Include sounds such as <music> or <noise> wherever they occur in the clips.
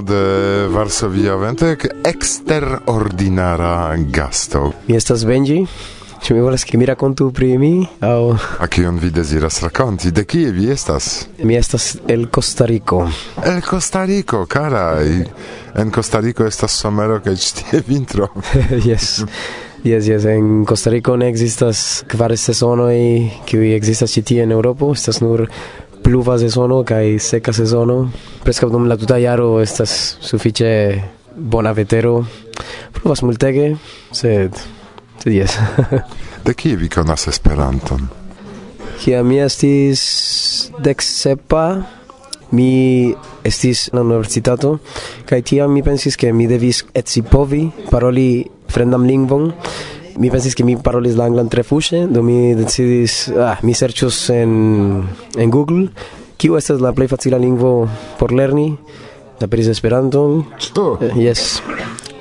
De Varsovia Ventek, Exterordinara gasto. Mi estas Benji, Ĉu mi volas ke mi rakontu pri mi aŭ A kion vi deziras rakonti? De kie vi estas? Mi estas el Kostariko. El Kostariko, karaj. En Kostariko estas somero kaj ĉi tie vintro. <laughs> yes. Yes, yes, en Costa Rico ne existas kvar sezonoj kiuj ekzistas ĉi tie en Eŭropo, estas nur pluva sezono kaj seka sezono. Preskaŭ dum la tuta jaro estas sufiĉe bona vetero. Pluvas multege, sed sed jes. <laughs> de kie vi konas Esperanton? Kiam mi estis dek sepa, mi estis en universitato kaj tiam mi pensis ke mi devis etsi povi paroli fremdan lingvon Mi pensis ke mi parolis la anglan tre fuŝe, do mi decidis, ah, mi serĉos en en Google kiu estas la plej facila lingvo por lerni. Aperis Esperanton. Oh. Eh, Yes.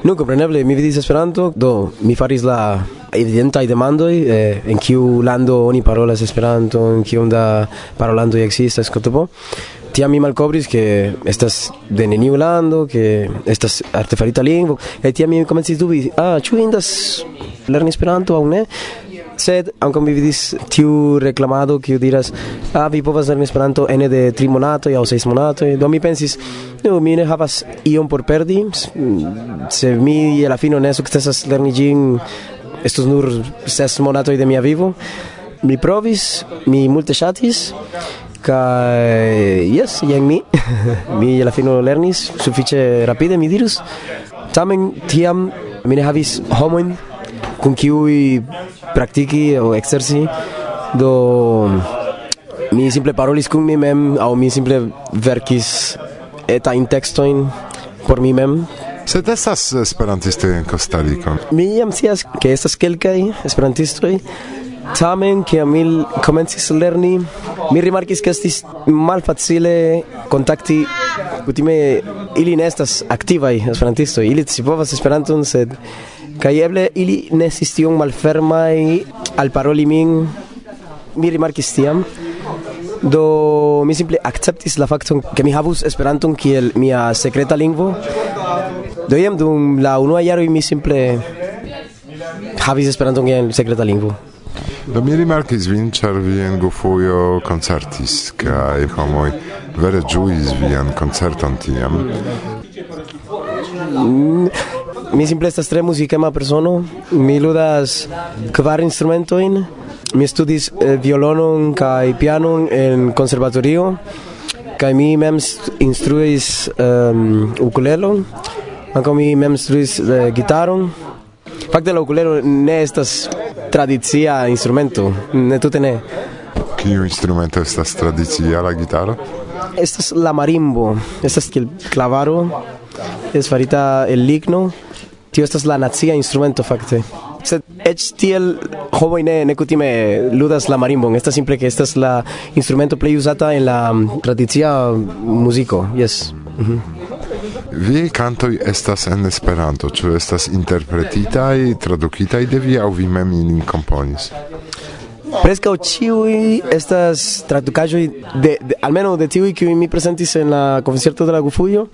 Nu, compreneble, mi vidis Esperanto, do mi faris la evidentaj demandoj, eh, en kiu lando oni parolas Esperanto, en kiom da parolandoj ekzistas, kotopo. Tiam mi malkovris ke estas de neniu lando, ke estas artefarita lingvo, kaj tiam mi komencis dubi, ah, ĉu indas lerni Esperanto aŭ ne? Sed ankaŭ mi vidis tiu reklamado kiu diras, ah, vi povas lerni Esperanto ene de tri monatoj aŭ seis monatoj. Do mi pensis, nu, mi ne havas ion por perdi, mm, se mi je la fino ne sukcesas lerni ĝin, estos nur ses monatoj de mia vivo. Mi provis, mi multe ŝatis, Kai yes, jen mi. <laughs> mi la fino lernis sufiĉe rapide mi dirus. Tamen tiam mi ne havis homojn kun kiuj praktiki aŭ ekzerci do mi simple parolis kun mi mem aŭ mi simple verkis etajn tekstojn por mi mem Sed estas esperantistoj en Kostariko. Mi jam scias ke estas kelkaj esperantistoj, Tamen che a mil comenzi a lerni, mi rimarchi che sti mal facile contatti ultime ili nestas attiva i esperantisto, ili si può vas esperanto un sed caieble ili ne esisti un malferma i al paroli min mi rimarchi stiam do mi simple acceptis la facton che mi havus esperanto kiel mia secreta lingvo. Do iam dum la unua jaro mi simple havis esperanto kiel secreta lingvo. Do mi rimarkis vin, ĉar e vi en Gufujo koncertis kaj homoj vere ĝuis vian koncerton tiam. Mm, mi simple estas tre muzikema persono. Mi ludas kvar instrumentojn. Mi studis eh, violonon kaj pianon en konservatorio. Kaj mi mem instruis um, ukulelon. Ankaŭ mi mem instruis uh, gitaron. Fakte la ukulelo ne estas tradicia instrumento, ne tute ne. Kiu instrumento estas tradicia la gitaro? Estas la marimbo, estas kiel clavaro, es farita el ligno. Tio estas la nacia instrumento fakte. Sed eĉ tiel homoj ne ne kutime ludas la marimbon, estas simple que estas la instrumento plej uzata en la mm, tradicia muziko. Yes. Mhm. Vi cantoi estas en Esperanto, ĉu estas interpretitaj, e tradukitaj e de vi aŭ vi mem ilin komponis? Preskaŭ ĉiuj estas tradukaĵoj de, de almenaŭ de tiuj kiuj mi presentis en la koncerto de la Gufujo.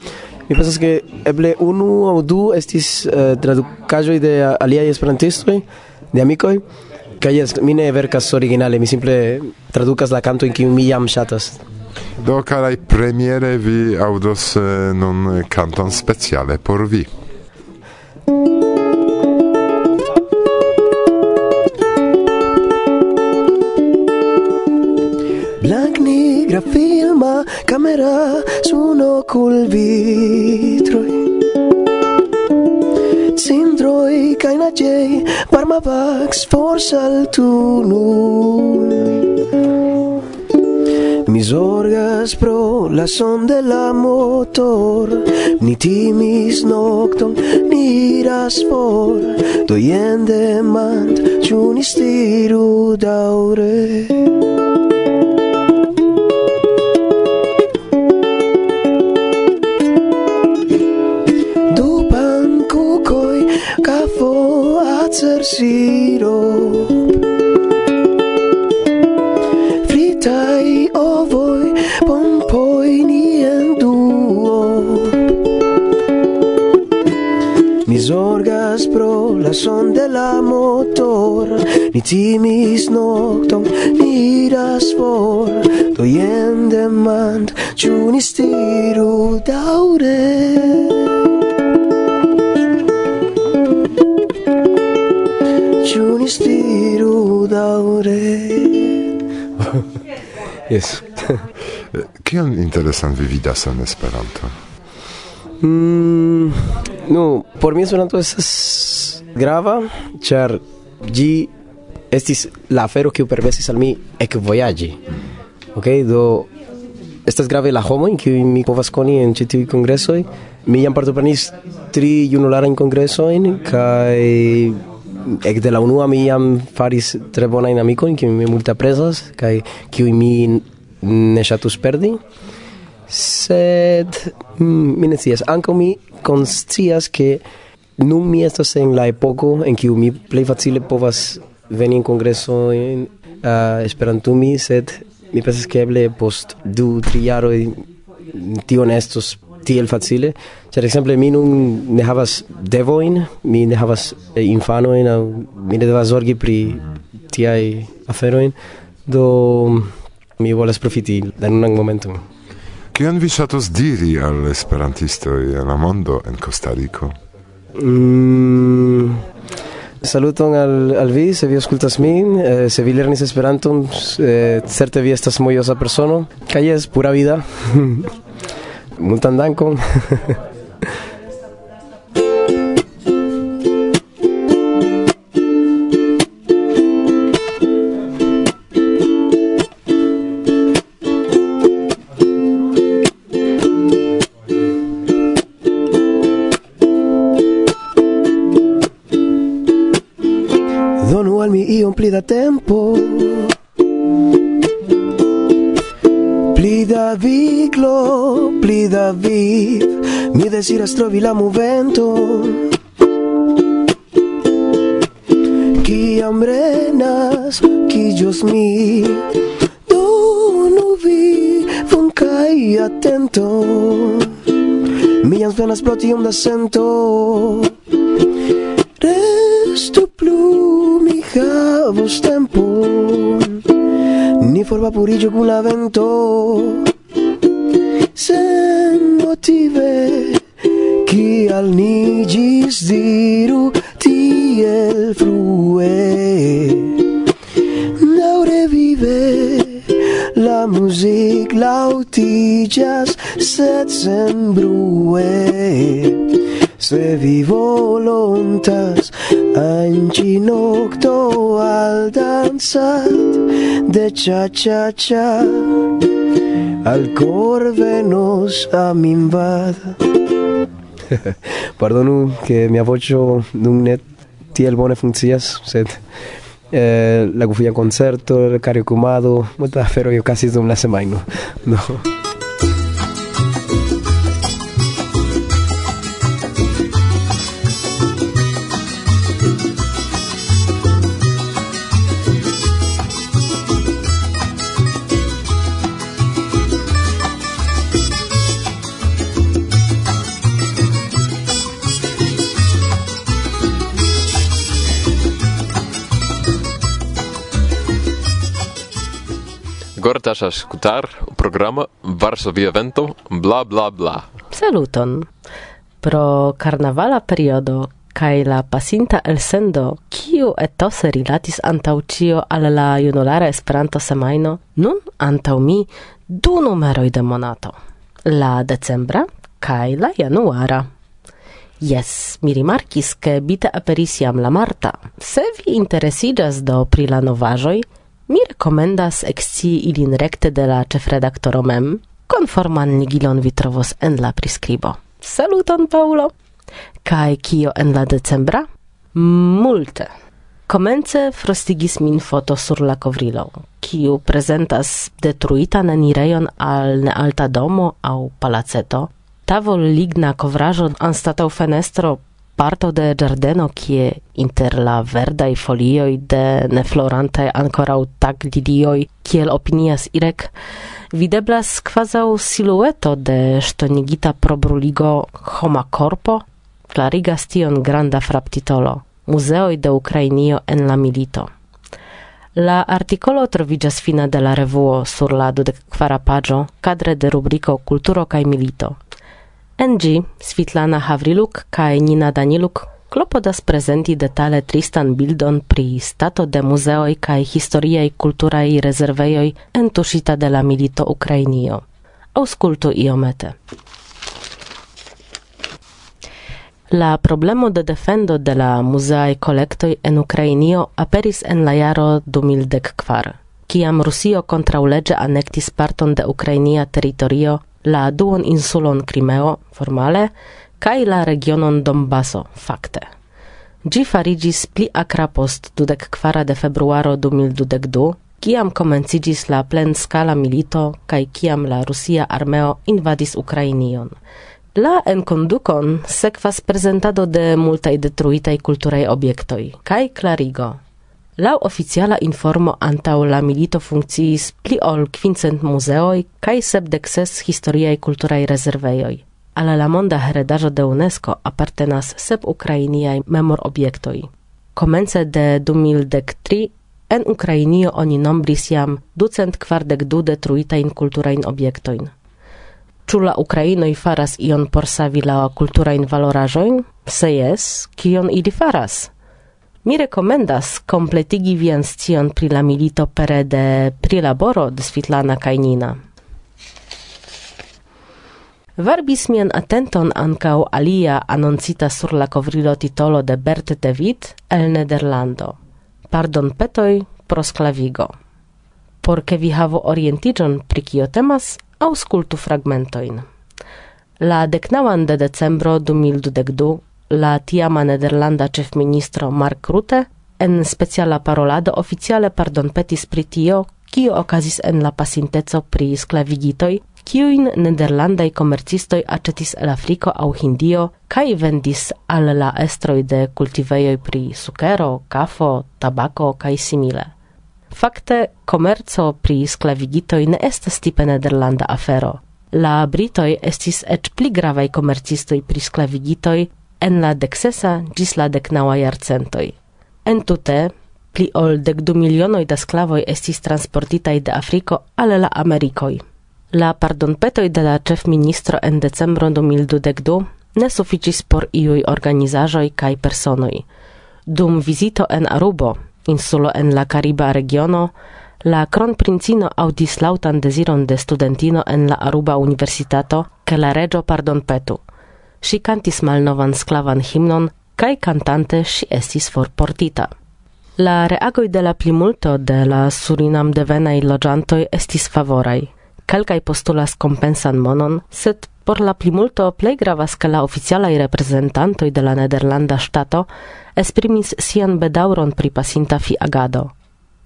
Mi pensas ke eble unu aŭ du estis uh, tradukaĵoj de aliaj esperantistoj, de amikoj. Kaj jes, mi ne verkas originale, mi simple tradukas la kanto en kiu mi jam ŝatas. Do, karaj premiere, vi audos eh, nun canton speciale por vi. Blanc nigra filma camera suno col vitroi Sindroi caina jei parma vax forsa al tu Mi zorgas pro la son de la motor. Ni timis nocton, ni iras for Do jen demand, ĉu ni stiru daŭre? Du pankukoj, kafo acersi Ni timis nocton, ni iras for, do jen demand, ciu ni stiru daure Ciu ni stiru daure <laughs> Yes. <laughs> Kion interesan vi vidas en Esperanto? Mm, no, por mi Esperanto estas grava, ĉar ĝi estis la afero que permesis al mi ec voyage. Ok, do... Estas grave la homo in que mi povas coni en ĉi tiuj kongresoj. Mi jam partoprenis tri junularajn kongresojn kaj ekde la unua mi jam faris tre bonajn amikojn kiuj mi multe aprezas kaj kiuj mi ne ŝatus perdi. Sed mm, mi ne scias, ankaŭ mi konscias ke nun mi estas en la epoko en kiu mi plej facile povas veni congresso in uh, Esperantumi, sed mi pensas ke eble post du tri jaroj tio ne estos tiel facile. Ĉar ekzemple mi nun ne havas devojn, mi ne havas eh, infanojn aŭ mi ne devas zorgi pri tiaj aferojn, do mi volas profiti da nunan momenton. Kion vi ŝatus diri al esperantistoj en la mondo en Kostariko? Mm, saluton al, al vi, se vi aŭskultas min, eh, se vi lernis Esperanton, eh, certe vi estas mojosa persono, kaj jes, pura vida. <laughs> Multan dankon. <laughs> dove si rastroviamo vento Chi hambrenas, chi Dios mi Tu no vi, foncai atento. Millas venas ploti un acento. Resto plu mi havos tempo. Ni forma purillo con la vento Sen motive al ni gis diru tiel frue. Daure vive la music lautigas sed sen brue. Se vi volontas anci nocto al danzat de cha cha cha al cor venos a minvada <laughs> Pardonu che mia vocio nun ne tiel bone funkcias, sed eh, la gufia concerto, caricumado, molta fero io casi dum la semajno. No. invitas a escutar o programa Varsovia Vento bla bla bla. Saluton. Pro carnavala periodo kai la pasinta el sendo, kiu etose rilatis antau cio al la junulara Esperanto semaino, nun antau mi du numeroi de monato, la decembra kai la januara. Yes, mi rimarkis, ke bite aperis jam la marta. Se vi interesidas do pri la novajoi, mi recomendas exci ilin recte de la cefredaktoro mem, conforman ligilon vi trovos en la prescribo. Saluton, Paulo! Kai kio en la decembra? Multe. Komence frostigis min foto sur la covrilo, kiu prezentas detruitan enirejon al nealta domo au palaceto. Tavol ligna kovraĵo anstataŭ fenestro parto de giardeno kie inter la verdaj folioj de neflorante ancora tag lidioi kiel opinias Irek videblas kvazaŭ silueto de stonigita probruligo homa corpo clarigas tion granda fraptitolo muzeoi de Ukrainio en la milito. La articolo trovigas fina de la revuo sur la dudek kvara paĝo kadre de rubriko Kulturo kaj milito. NG, Svitlana Havriluk kaj Nina Daniluk klopodas prezenti detale tristan bildon pri stato de muzeoj kaj historiaj kulturaj rezervejoj entuŝita de la milito Ukrainio. Auskultu iomete. La problemo de defendo de la muzeaj kolektoj en Ukrainio aperis en la jaro 2004, kiam Rusio kontraŭleĝe anektis parton de ukrainia teritorio la duon insulon Crimeo formale kaj la regionon Donbaso fakte. Gi fariĝis pli akra post dudek kvara de februaro 2022, kiam komenciĝis la plenskala milito kaj kiam la rusia armeo invadis Ukrainion. La enkondukon sekvas prezentado de multaj detruitaj kulturaj objektoj kaj klarigo. Laŭ oficiala informo antaŭ la milito funkciis pli ol kvincent muzeoj kaj sepdek ses historiaj kulturaj rezervejoj, ale la monda heredaĵo de UNESCO apartenas sep ukrainiaj memorobjektoj. Komence de 2003 en Ukrainio oni nombris jam ducent kvardek du detruitajn kulturajn objektojn. Ĉu la ukrainoj faras ion por savi la kulturajn valoraĵojn? Se jes, kion ili faras? Mi rekomendas kompletigi vian scion pri la milito pere de prilaboro de Svitlana Kajnina. Varbis mian atenton ankaŭ alia anoncita sur la kovrilo titolo de Bert David el Nederlando. Pardon petoj pro sklavigo. Por ke vi havu orientiĝon pri kio temas, aŭskultu fragmentoin. La deknaŭan de decembro du mil dudek du la tiama nederlanda ĉefministro Mark Rutte en speciala parolado oficiale pardonpetis pri tio, kio okazis en la pasinteco pri sklavigitoj, kiujn nederlandaj komercistoj aĉetis el Afriko aŭ Hindio kaj vendis al la estroj de kultivejoj pri sukero, kafo, tabako kaj simile. Fakte, komerco pri sklavigitoj ne estas tipe nederlanda afero. La Britoj estis eĉ pli gravaj komercistoj pri sklavigitoj en la deksesa gis la deknaŭa jarcentoj. Entute pli ol dek du milionoj da sklavoj estis transportitaj de Afriko al la Amerikoj. La pardonpetoj de la ĉefministro en decembro 2012 ne sufiĉis por iuj organizaĵoj kaj personoj. Dum vizito en Arubo, insulo en la Cariba regiono, la kronprincino audis lautan desiron de studentino en la Aruba universitato, ke la pardon petu – si cantis malnovan sclavan himnon, cae cantante si estis forportita. La reagoi de la plimulto de la Surinam devenaj logiantoi estis favoraj. Calcai postulas compensan monon, sed por la plimulto plei gravas ke la oficialai representantoi de la nederlanda stato esprimis sian bedauron pri pasinta fiagado.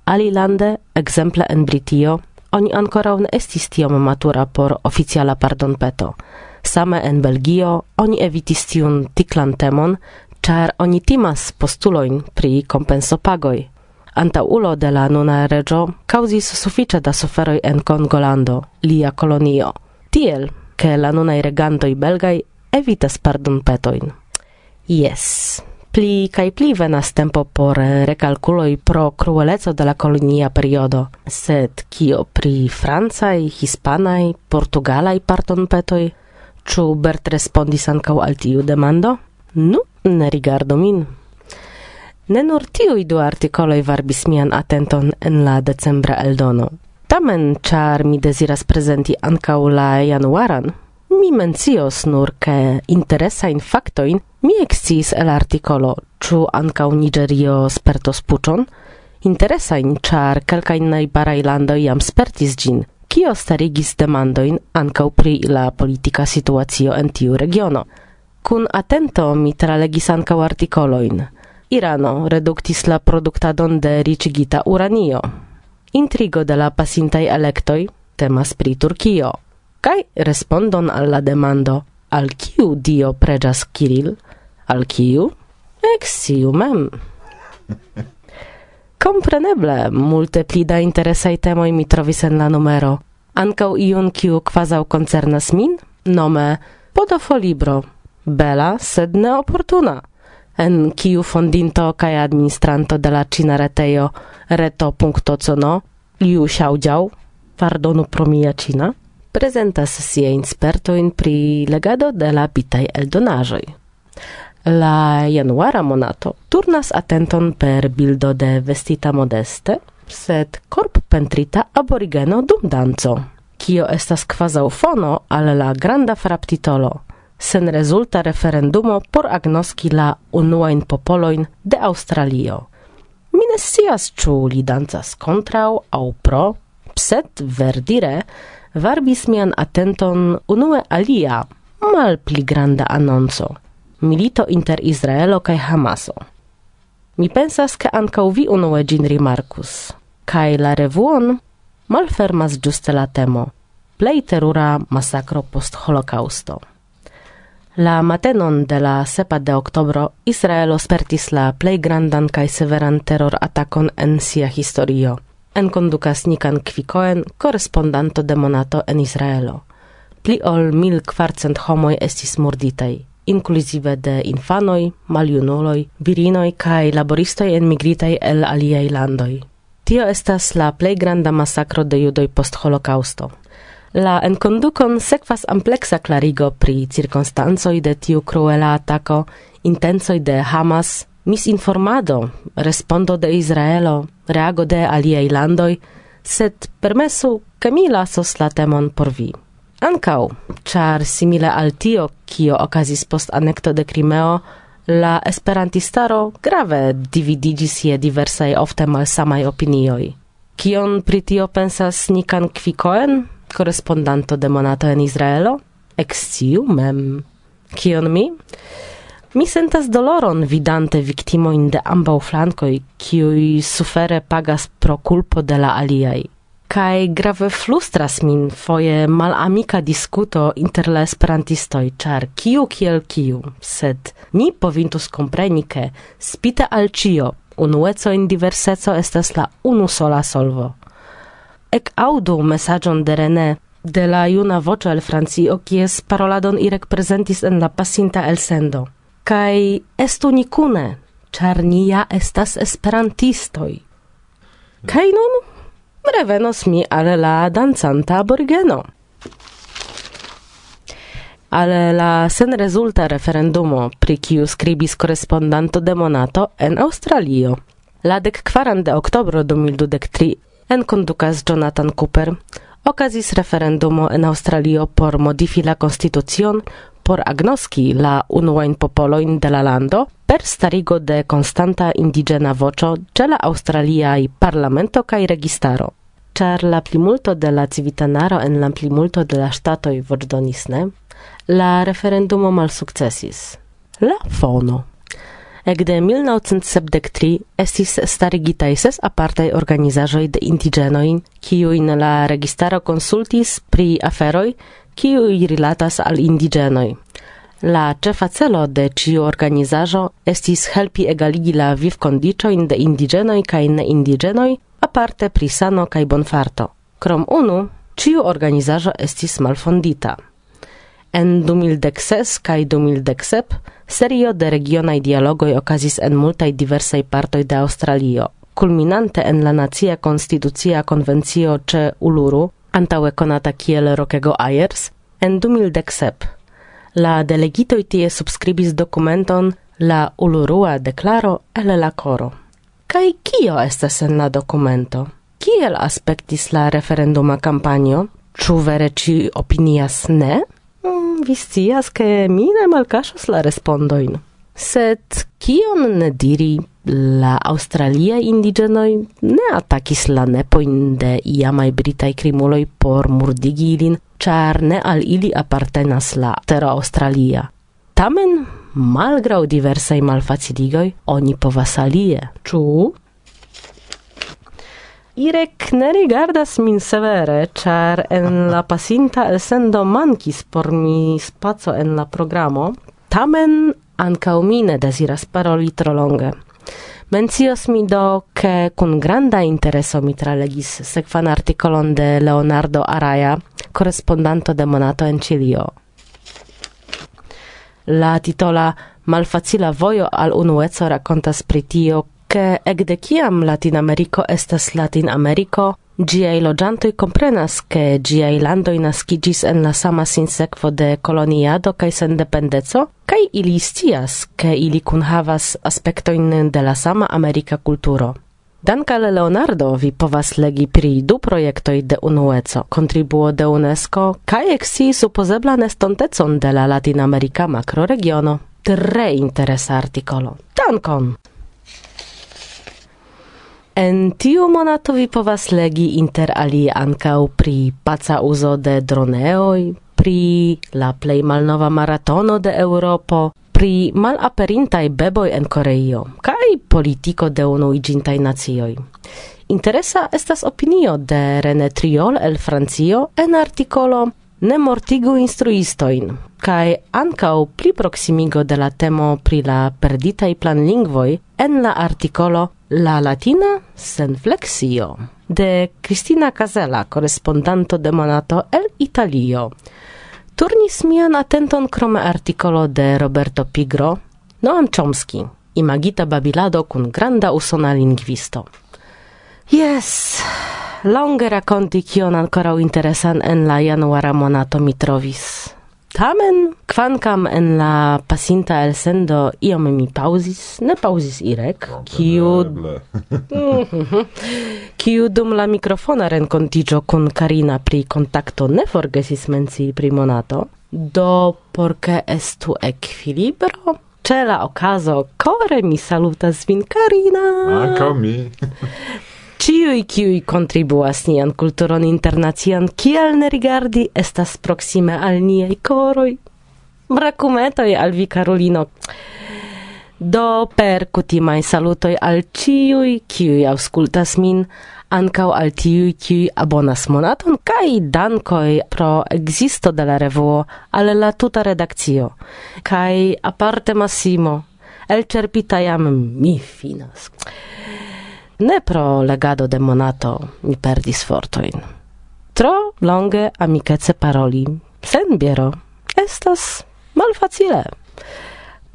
Alilande, exemple en Britio, oni ancora un estis tiom matura por oficiala pardon peto, Same en Belgio oni evitis tiun tiklan temon, char oni timas postuloin pri compensopagoi. Anta ulo de la nuna regio causis sufiĉe da soferoi en Kongolando, lia kolonio. Tiel, ke la nunaj regantoi belgai evitas pardonpetojn. Yes. Pli kai pli venas tempo por recalculoi pro cruelezo de la colonia periodo, sed kio pri francaj, hispanaj, portugalaj pardonpetoj? Ĉu Bert respondis ankaŭ al tiu demando? Nu, ne rigardu min. Ne nur tiuj du artikoloj varbis mian atenton en la decembra eldono. Tamen, ĉar mi deziras prezenti ankaŭ la januaran, mi mencios nur ke interesajn faktojn mi eksciis el artikolo ĉu ankaŭ Niĝerio spertos puĉon, interesajn, ĉar kelkaj najbaraj landoj jam spertis ĝin, kio starigis demandoin ancau pri la politica situatio en tiu regiono. Kun atento mi tralegis ancau articoloin. Irano reductis la productadon de ricigita uranio. Intrigo de la pasintai electoi temas pri Turkio. Kai respondon al la demando al kiu dio preĝas Kiril? Al kiu? Exiu mem. <laughs> Compreneble, multe pli da interesai temoi mi trovis en la numero. Ancau iun kiu quasau concernas min, nome Podofolibro, bela sed neoportuna, en kiu fondinto kaj administranto de la cina retejo reto.cono Liu Xiaojiao, pardonu pro mia ĉina, prezentas siajn spertojn pri legado de la bitaj eldonaĵoj. La januara monato turnas atenton per bildo de vestita modeste, sed corp pentrita aborigeno dum danco. Kio estas quasau fono al la granda fraptitolo, sen resulta referendumo por agnoski la unuain popoloin de Australio. Mi ne scias ĉu li dancas kontraŭ aŭ pro, sed verdire varbis mian atenton unue alia, malpli granda anonco – milito inter Israelo kaj Hamaso. Mi pensas ke ankaŭ vi unue ĝin rimarkus, kaj la revuon malfermas ĝuste la temo plej terura masakro post holokausto. La matenon de la sepa de oktobro Israelo spertis la plej grandan kaj severan teror atakon en sia historio. En kondukas Nikan Kvikoen, korespondanto de Monato en Israelo. Pli ol mil kvarcent homoj estis murditaj inclusive de infanoi, maljunuloj, virinoi kai laboristoi emigritai el aliei landoi. Tio estas la plei granda masacro de judoi post holocausto. La enkondukon sekvas amplexa clarigo pri cirkonstancoj de tiu cruela atako, intensoi de Hamas, misinformado, respondo de Izraelo, reago de aliei landoi, sed permesu, che mi lasos la temon por vi. Ancau, char simile al tio, kio okazis post anecto de Crimeo, la esperantistaro grave dividigis je diversaj ofte malsamai opinioj. Kion pri tio pensas Nikan Kvikoen, correspondanto de Monato en Israelo? Exciu mem. Kion mi? Mi sentas doloron vidante victimoin de ambau flancoi, kiui sufere pagas pro culpo de la aliai kai grave flustras min foje malamika discuto inter la esperantistoj, char kiu kiel kiu, sed ni povintus compreni ke spite al cio unueco in diverseco estas la unu sola solvo. Ec audu mesajon de René de la juna voce el Francio, kies paroladon irek prezentis en la pasinta elsendo. kai estu nikune char nia estas esperantistoi Kaj nun revenos mi al la danzanta borgeno. Al la sen resulta referendumo, pri kiu scribis correspondanto de Monato en Australio. La dec quaran de octobro 2023 en conducas Jonathan Cooper okazis referendumo en Australio por modifi la constitucion por agnoski la unuain popoloin de la lando per starigo de constanta indigena voĉo ce la australiai parlamento cae registaro. Char la plimulto de la civitanaro en la plimulto de la statoi vocdonisne, la referendumo malsukcesis. La fono. Ekde 1973 estis starigitaj ses apartaj organizaĵoj de indiĝenoj, kiujn la registaro konsultis pri aferoj kiuj rilatas al indigenoj. La ĉefa celo de ĉiu organizaĵo estis helpi egaligi la vivkondiĉojn de indiĝenoj kaj neindiĝenoj, aparte pri sano kaj bonfarto. Krom unu, ĉiu organizaĵo estis malfondita. En 2016 kaj 2017 serio de regionaj dialogoj okazis en multaj diversaj partoj de Aŭstralio, kulminante en la Nacia Konstitucia Konvencio ĉe Uluru antaŭe konata kiel Rokego Ayers, en 2017 la delegitoj tie subscribis dokumenton la ulurua declaro el la coro. Kaj kio estas en la dokumento? Kiel aspektis la referenduma kampanjo? Ĉu vere ci opinias ne? Mm, vi scias, ke mi ne malkaŝas la respondojn. Sed kion ne diri, la Australia indigenoi ne atakis la nepoin de iamai britai krimuloj por murdigi ilin, char ne al ili apartenas la terra Australia. Tamen, malgrau diversai malfaciligoi, oni povas alie, ĉu? Irek ne rigardas min severe, char en la pasinta elsendo mankis por mi spaco en la programo, tamen ancao mi ne deziras paroli tro longe. Mencios mi do, che con granda intereso mi tralegis sekvan artikolon de Leonardo Araya, correspondanto de Monato en Cilio. La titola Malfacila vojo al unueco rakontas pri tio, ke ekde kiam Latin Americo estas Latin Americo, Giai logiantoi comprenas che giai landoi nascigis en la sama sinsekvo de coloniado cae sendependezo, cae ili stias, che ili cun havas aspectoin de la sama America culturo. Dankale Leonardo vi povas legi pri du projektoj de unueco, kontribuo de UNESCO kaj eksiis supozeblan nestontecon de la latinamerika makroregiono. Tre interesa artikolo. Dankon! En tiu monato vi povas legi inter alie ancau pri paca uzo de droneoi, pri la plei malnova maratono de Europo, pri malaperintai beboj en Koreio kai politiko de unuigintai nacioj. Interesa estas opinio de René Triol el Francio en artikolo ne mortigu instruistoin, cae ancau pli proximigo de la temo pri la perditai planlingvoi en la articolo La Latina sen flexio de Cristina Casella, correspondanto de Monato el Italio. Turnis mian atenton crome articolo de Roberto Pigro, Noam Chomsky, imagita babilado cun granda usona lingvisto. Yes! longe rakonti kion ancora interesan en la januara monato mi trovis. Tamen, kvankam en la pasinta el sendo iom mi pauzis, ne pauzis Irek, kiu... <laughs> kiu dum la mikrofona renkontiĝo kun Karina pri kontakto ne forgesis mencii pri monato, do porke estu equilibro, Cela okazo, kore mi salutas vin Karina. Ankaŭ mi. <laughs> Ciui kiui contribuas nian culturon internacian, kiel ne rigardi estas proxime al niei coroi. Bracumetoi al vi, Carolino. Do per cutimai salutoi al ciui kiui auscultas min, ancau al tiui kiui abonas monaton kai dankoi pro existo de la revuo al la tuta redakcio kai aparte Massimo elĉerpita jam mi finas. Ne pro legado de monato mi perdis fortoin. Tro longe amicece paroli, sen biero, estas malfacile.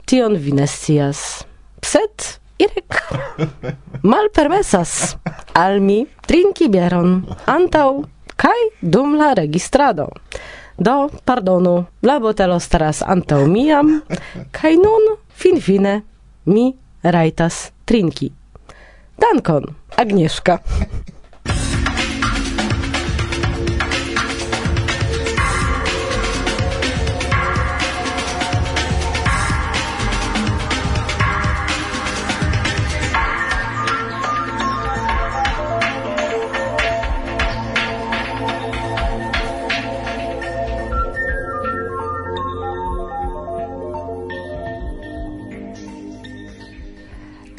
Tion vi ne sed Irek <laughs> malpermesas al mi trinki bieron antau kai dum la registrado. Do, pardonu, la botelo staras antau miam, kai nun finfine mi raitas trinki. Dankon, Agnieszka.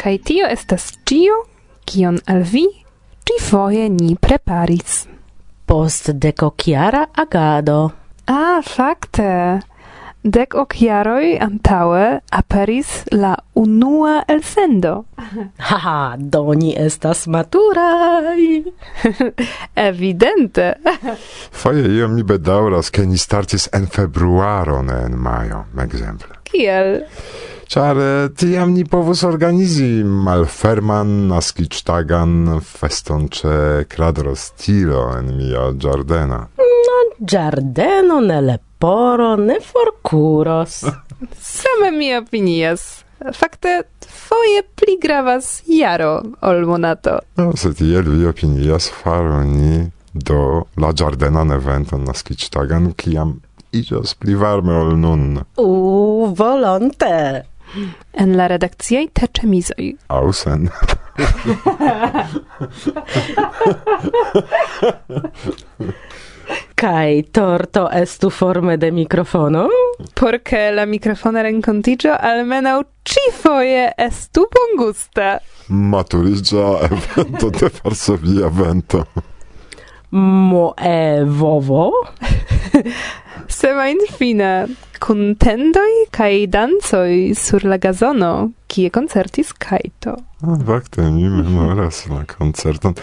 Kai tio estas tio kion al vi ci foje ni preparis. Post deco chiara agado. A, fakte. Dek okiaroj antaŭe aperis la unua elsendo. <laughs> Haha, do ni estas maturaj. <laughs> Evidente. <laughs> Foje io mi bedaŭras, ke ni startis en februaro, ne en majo, ekzemple. Kiel? Char eh, tiam ni povus organizi malferman naskictagan feston ce cradro stilo en mia giardena. No, giardeno ne leporo, ne forcuros. <laughs> Same mi opinias. Fakte, foje pli gravas jaro ol monato. No, se tiel vi opinias faru ni do la giardenan eventon naskictagan, kiam igios pli varme ol nun. U, volonte. En la redakciaj te ĉemizoj. Ausen. <laughs> Kaj torto estu forme de mikrofono? Porque la mikrofona renkontiĝo almenau cifoje estu bongusta. Maturiĝa evento de Varsovia vento. Moevovo? <laughs> Semajn fine contendoi kai dancoi sur la gazono, kie concertis Kaito. ah, fakte, mi memoras la concerton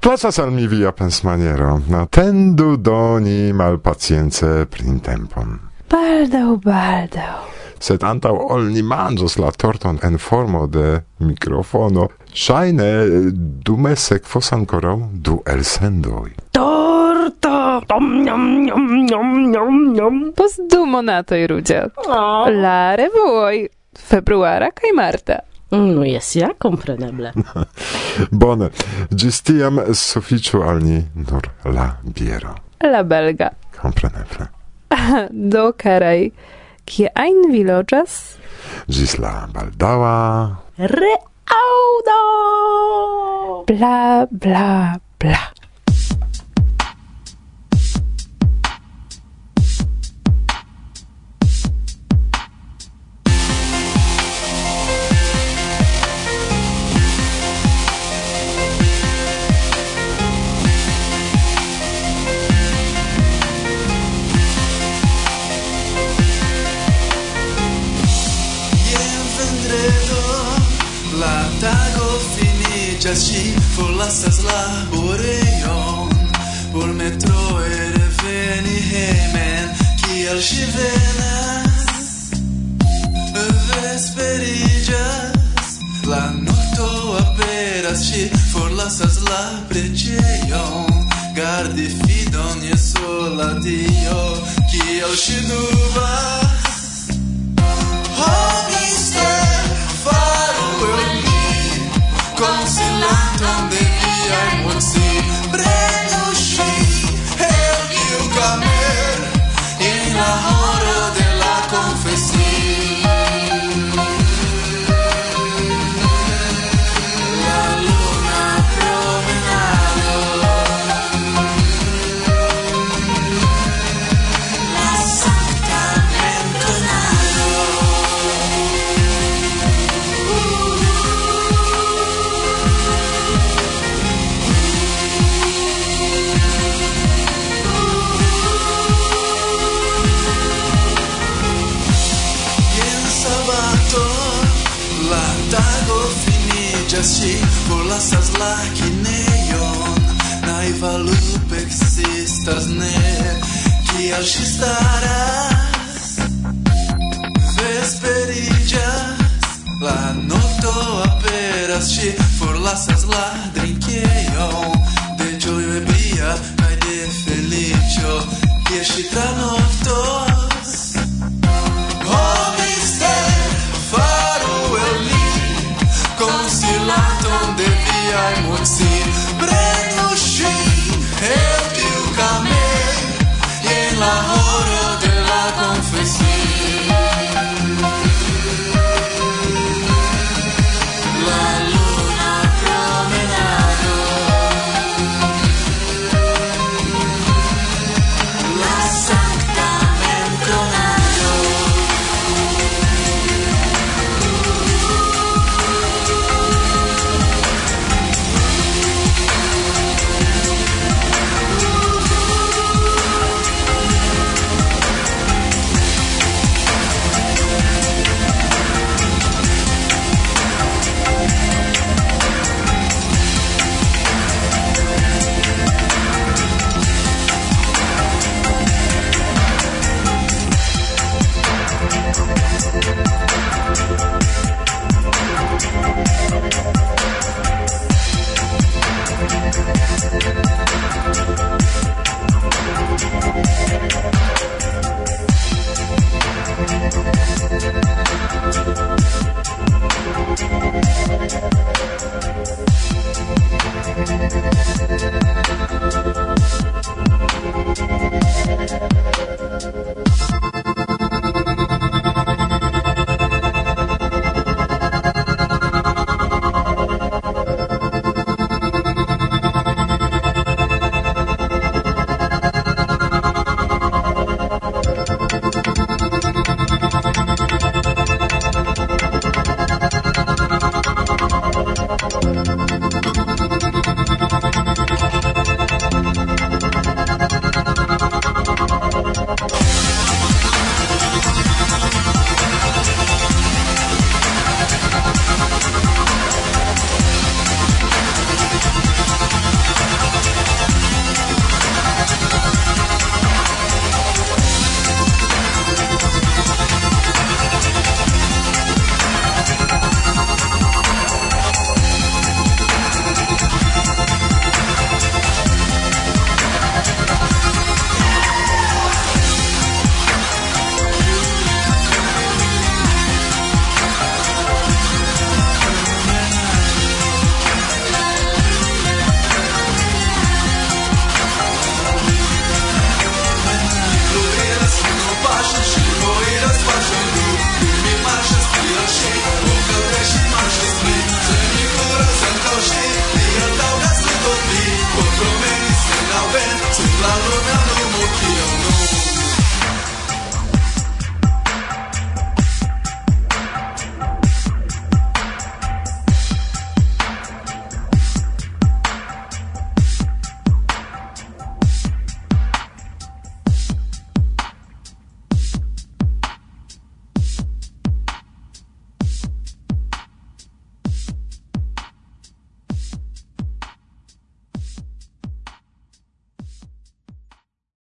Placas al mi via pensmaniero, atendu doni malpacience printempon. Baldau, baldau. Sed antau ol ni manĝos la torton en formo de microfono, shaine dume sekvos ancora du elsendoi. Do! Post du monatoj, Rudzia. Ah. La revuoi. februara kaj marta. Mm, no jes ja, kompreneble. <laughs> Bone. Gis tiam suficiu al ni nur la biero. La belga. Kompreneble. <laughs> Do karaj, kie ein vi loĝas? Gis la baldaŭa. Reaŭdo! Bla, bla, bla. Jes ŝi forlasas laborejon Por metroe reveni hejmen kiel ŝi venas? Vesperiĝas La nokto aperas Ŝi forlasas la preĝejon. Gardi fidon je sola dio kiel ŝi dubas? Ŝi forlasas la kinejon Naiva ekzistas ne. Kial ŝi staras? Vesperiĝas. La nokto aperas Ŝi forlasas la drinkejon De ĝojo ebria kaj de feliĉo. Kie ŝi tra nokto de via emoci Prendo ŝin el tiu camen en la horă